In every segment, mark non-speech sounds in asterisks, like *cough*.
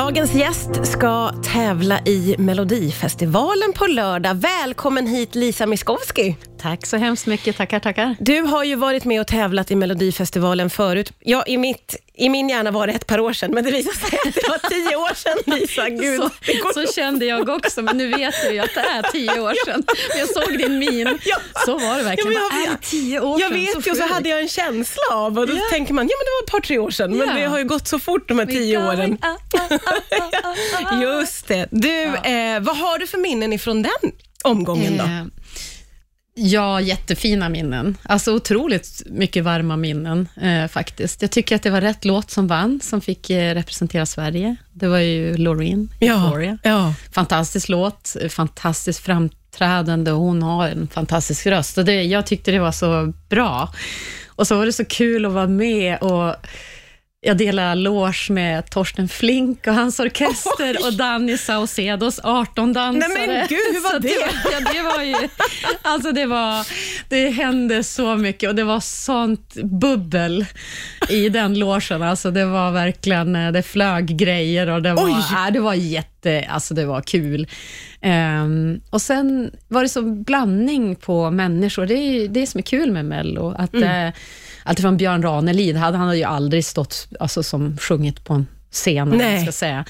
Dagens gäst ska tävla i Melodifestivalen på lördag. Välkommen hit Lisa Miskovsky. Tack så hemskt mycket. Tackar, tackar. Du har ju varit med och tävlat i Melodifestivalen förut. Ja, i, mitt, i min hjärna var det ett par år sedan, men det visade sig att det var tio år sedan, Lisa. *laughs* Gud, Så, så kände jag också, men nu vet jag ju att det är tio år sedan. Jag såg din min. Ja. Så var det verkligen. Ja, jag är det tio år Jag vet ju, så sjukt. hade jag en känsla av, och då Ja. tänker man, ja men det var ett par, tre år sedan, men Ja. det har ju gått så fort de här tio åren. up, up, up. Just det. Du, eh, vad har du för minnen ifrån den omgången då? Eh, Ja, jättefina minnen. Alltså otroligt mycket varma minnen eh, faktiskt. Jag tycker att det var rätt låt som vann, som fick eh, representera Sverige. Det var ju Loreen, Euphoria. ja. Fantastisk låt, fantastiskt framträdande och hon har en fantastisk röst. Och det, jag tyckte det var så bra. Och så var det så kul att vara med och jag delade loge med Torsten Flink och hans orkester Oj! och Danny Saucedos 18 dansare. Nej, men gud, hur var det? var- Ja, det var ju... Alltså det var... Det hände så mycket och det var sånt bubbel i den logen. Alltså det var verkligen... eh, Det flög grejer och det var, Oj! äh, det var jätte... Alltså det var kul. Ehm, och sen var det så blandning på människor. Det är det som är kul med Mello. Att, Mm. Alltifrån Björn Ranelid, han hade ju aldrig stått alltså, som sjungit på en scen, Nej. ska säga.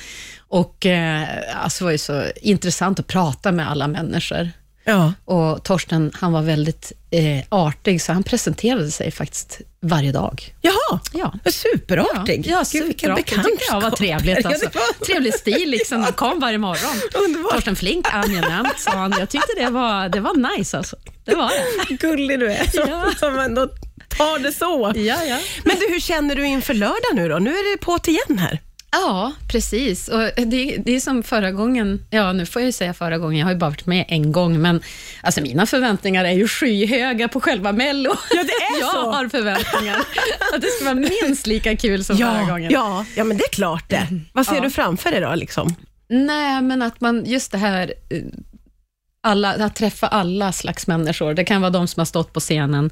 Och eh, alltså, det var ju så intressant att prata med alla människor. ja. Och Torsten, han var väldigt eh, artig, så han presenterade sig faktiskt varje dag. Jaha, Ja. superartig. Ja, Gud, vilken tycker jag var bekantskap. trevligt. *laughs* Ja, Alltså. det var- Trevlig stil, liksom. Han kom varje morgon. Underbart. Torsten Flink, angenämt, sa han. Jag tyckte det var, det var nice alltså. Det var det. Gullig du är, som, Ja. som ändå *laughs* tar det så. Ja, ja. Men du, hur känner du inför lördag nu då? Nu är det på igen här. Ja, precis. Och det, det är som förra gången, ja nu får jag ju säga förra gången, jag har ju bara varit med en gång, men alltså mina förväntningar är ju skyhöga på själva Mello. Ja, det är *laughs* jag så. har förväntningar att det ska vara minst lika kul som förra gången. ja, ja, men det är klart det. Vad ser Ja. du framför dig då? Liksom? Nej, men att man, just det här, eh, alla, att träffa alla slags människor. Det kan vara de som har stått på scenen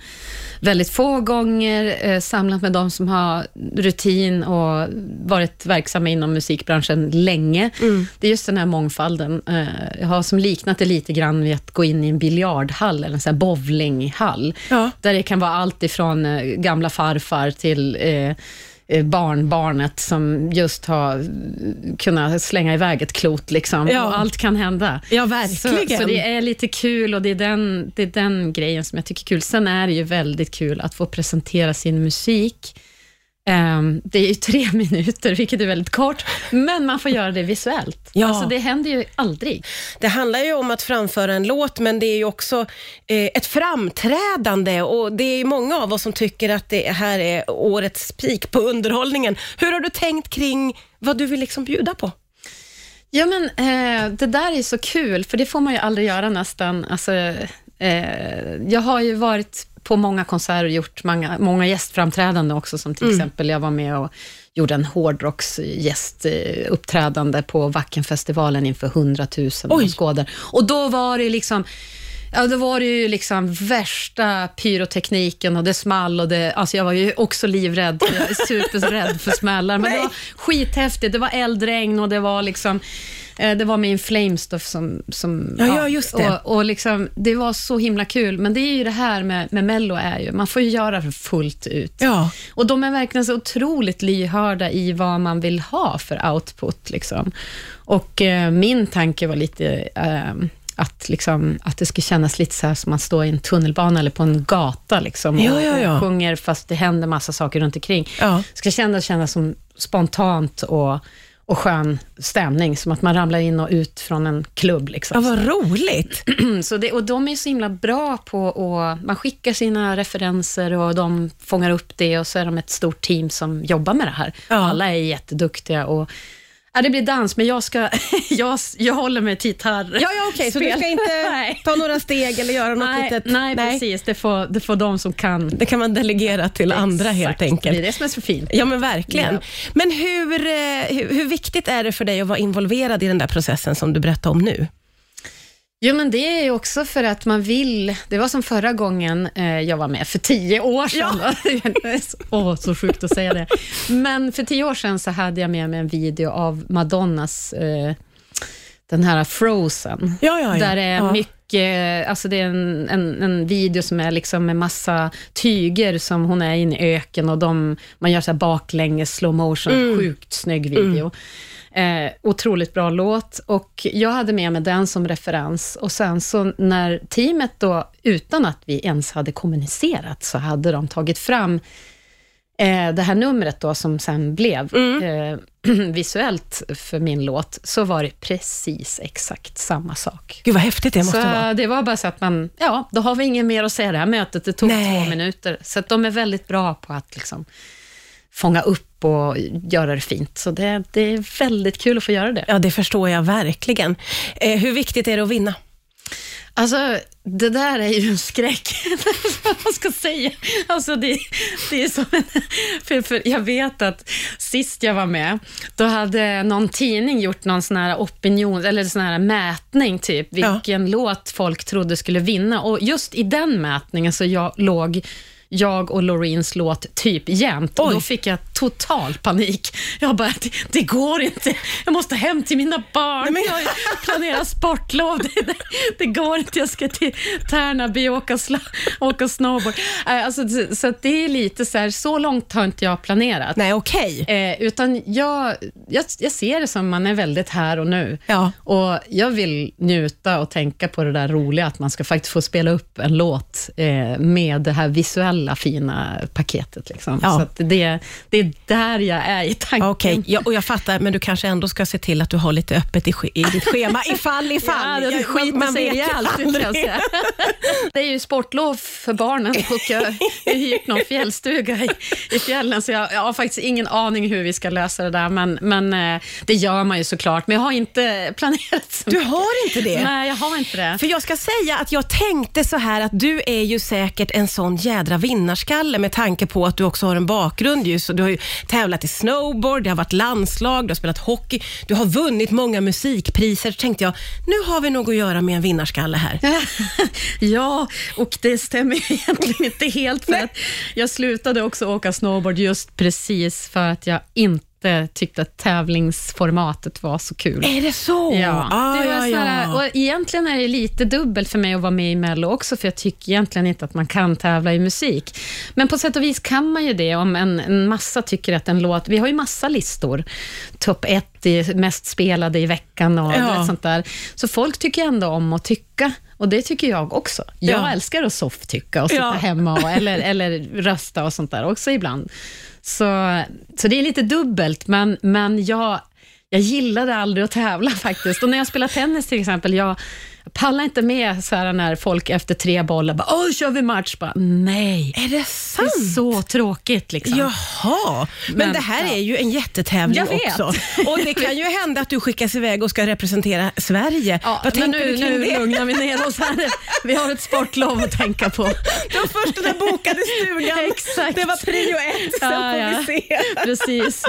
väldigt få gånger, eh, samlat med de som har rutin och varit verksamma inom musikbranschen länge. Det är just den här mångfalden. Eh, jag har som liknat det lite grann vid att gå in i en biljardhall eller en sån bowlinghall, Ja. där det kan vara allt ifrån eh, gamla farfar till eh, barnbarnet som just har eh, kunnat slänga iväg ett klot. Liksom. Ja. Och allt kan hända. Ja, Så, verkligen. så det är lite kul och det är, den, det är den grejen som jag tycker är kul. Sen är det ju väldigt kul att få presentera sin musik. Ehm, det är ju tre *laughs* minuter, vilket är väldigt kort, men man får göra det visuellt. Ja. Alltså, det händer ju aldrig. Det handlar ju om att framföra en låt, men det är ju också eh, ett framträdande och det är ju många av oss som tycker att det här är årets peak på underhållningen. Hur har du tänkt kring vad du vill liksom bjuda på? Ja, men eh, det där är så kul, för det får man ju aldrig göra nästan. Alltså, eh, jag har ju varit på många konserter och gjort många, många gästframträdanden också, som till Mm. exempel jag var med och gjorde en hårdrocksgästuppträdande på Wackenfestivalen inför 100 000 Oj. åskådare. Och då var det liksom Ja, då var det ju liksom värsta pyrotekniken och det small och det, alltså jag var ju också livrädd, superrädd för smällar, men det var skithäftigt. Det var eldregn och det var liksom, eh, det var med In Flames då, som, som Ja, ja, just det. Och, och liksom, det var så himla kul, men det är ju det här med, med Mello, är ju, man får ju göra det fullt ut. Ja. Och de är verkligen så otroligt lyhörda i vad man vill ha för output. Liksom. Och eh, min tanke var lite eh, att, liksom, att det skulle kännas lite så här som att stå i en tunnelbana eller på en gata liksom, Ja, och, ja, ja. och sjunger fast det händer massa saker runt omkring. Ja. Det ska kännas, kännas som spontant och, och skön stämning, som att man ramlar in och ut från en klubb. Liksom. ja, vad roligt. *clears throat* Så det, och de är så himla bra på att... Man skickar sina referenser och de fångar upp det och så är de ett stort team som jobbar med det här. Ja. Alla är jätteduktiga och... Ja, det blir dans, men jag, ska, *laughs* jag, jag håller mig till gitarr. Ja, ja okej, så du ska inte *laughs* Nej. ta några steg eller göra något Nej, litet... nej, precis. Det får, det får de som kan. Det kan man delegera till andra helt Exakt. Det enkelt. är det som är så fint. Ja, men verkligen. Ja. Men hur, eh, hur, hur viktigt är det för dig att vara involverad i den där processen som du berättade om nu? Jo, men det är ju också för att man vill, det var som förra gången eh, jag var med, för tio år sedan. *laughs* Åh, oh, så sjukt att säga det. Men för tio år sedan så hade jag med mig en video av Madonnas, eh, den här Frozen, Ja, ja, ja. där det är Ja. mycket, alltså det är en, en, en video som är liksom med massa tyger som hon är inne i öken och de, man gör så här baklänges slow motion, Mm. sjukt snygg video. Eh, otroligt bra låt och jag hade med mig den som referens och sen så när teamet då, utan att vi ens hade kommunicerat, så hade de tagit fram eh, det här numret då som sen blev eh, *clears throat* visuellt för min låt, så var det precis exakt samma sak. Gud vad häftigt det måste så vara. det var bara så att man, ja, då har vi inget mer att säga. Det här mötet, det tog Nej. två minuter. Så att de är väldigt bra på att liksom fånga upp och göra det fint. Så det, det är väldigt kul att få göra det. Ja, det förstår jag verkligen. Eh, hur viktigt är det att vinna? Alltså, det där är ju en skräck, *laughs* vad man ska säga. Alltså, det, det är som en, för, för jag vet att sist jag var med, då hade någon tidning gjort någon sån här opinion, eller sån här mätning, typ, Ja. vilken låt folk trodde skulle vinna. Och just i den mätningen så jag låg jag och Loreens låt typ jämt. Och då fick jag total panik. Jag bara, det, det går inte. Jag måste hem till mina barn. men- Jag planerar sportlov. Det, *laughs* det, det går inte. Jag ska till Tärnaby och åka, sla, åka snowboard. Eh, Alltså, så, så det är lite så här, så långt har inte jag planerat. Nej, okej. Eh, utan jag, jag, jag ser det som man är väldigt här och nu. Ja. Och Jag vill njuta och tänka på det där roliga, att man ska faktiskt få spela upp en låt eh, med det här visuella fina paketet. Liksom. Ja. Så det, det är där jag är i tanken. Okej, ja, och jag fattar, men du kanske ändå ska se till att du har lite öppet i, i ditt schema, ifall, ifall. Ja, det är Jag- skit man man sig ihjäl. Det är ju sportlov för barnen och jag har hyrt någon fjällstuga i, i fjällen, så jag, jag har faktiskt ingen aning hur vi ska lösa det där, men, men eh, det gör man ju såklart. Men jag har inte planerat så Du mycket. har inte det? Nej, jag har inte det. För jag ska säga att jag tänkte så här att du är ju säkert en sån jädra vinnarskalle med tanke på att du också har en bakgrund. Ju, så du har ju tävlat i snowboard, det har varit landslag, du har spelat hockey, du har vunnit många musikpriser. Så tänkte jag, nu har vi nog att göra med en vinnarskalle här. *laughs* Ja, och det stämmer ju egentligen inte helt, för att jag slutade också åka snowboard just precis för att jag inte tyckte att tävlingsformatet var så kul. Är det så? Ja, ah, det var ja, ja. och egentligen är det lite dubbelt för mig att vara med i Mello också, för jag tycker egentligen inte att man kan tävla i musik. Men på sätt och vis kan man ju det om en, en massa tycker att en låt... Vi har ju massa listor. Topp ett, i mest spelade i veckan och Ja. sånt där. Så folk tycker ändå om att tycka. Och det tycker jag också. Jag Ja. älskar att soft-tycka och sitta Ja. hemma och, eller, *laughs* eller rösta och sånt där också ibland. Så, så det är lite dubbelt, men, men jag, jag gillade aldrig att tävla *laughs* faktiskt. Och när jag spelar tennis till exempel, jag pallar inte med så här när folk efter tre bollar bara “Åh, kör vi match?” bara, Nej, Är det det sant? är så tråkigt. Liksom. Jaha, men, Men, det här ja. är ju en jättetävling också. *laughs* Och det kan ju hända att du skickas iväg och ska representera Sverige. Ja, Vad men nu, nu det? lugnar vi ner oss här. Vi har ett sportlov att tänka på. *laughs* Det var först den där bokade stugan. *laughs* Exakt. Det var prio ett, sen Ja, får ja. vi se. Precis.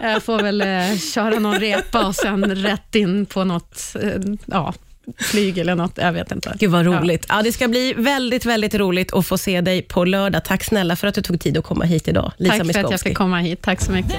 Jag får väl eh, köra någon repa och sen rätt in på något eh, ja, flyg eller något. Jag vet inte. Gud vad roligt. Ja. det ska bli väldigt, väldigt roligt att få se dig på lördag. Tack snälla för att du tog tid att komma hit idag, Lisa Tack för att jag fick komma hit. Tack så mycket.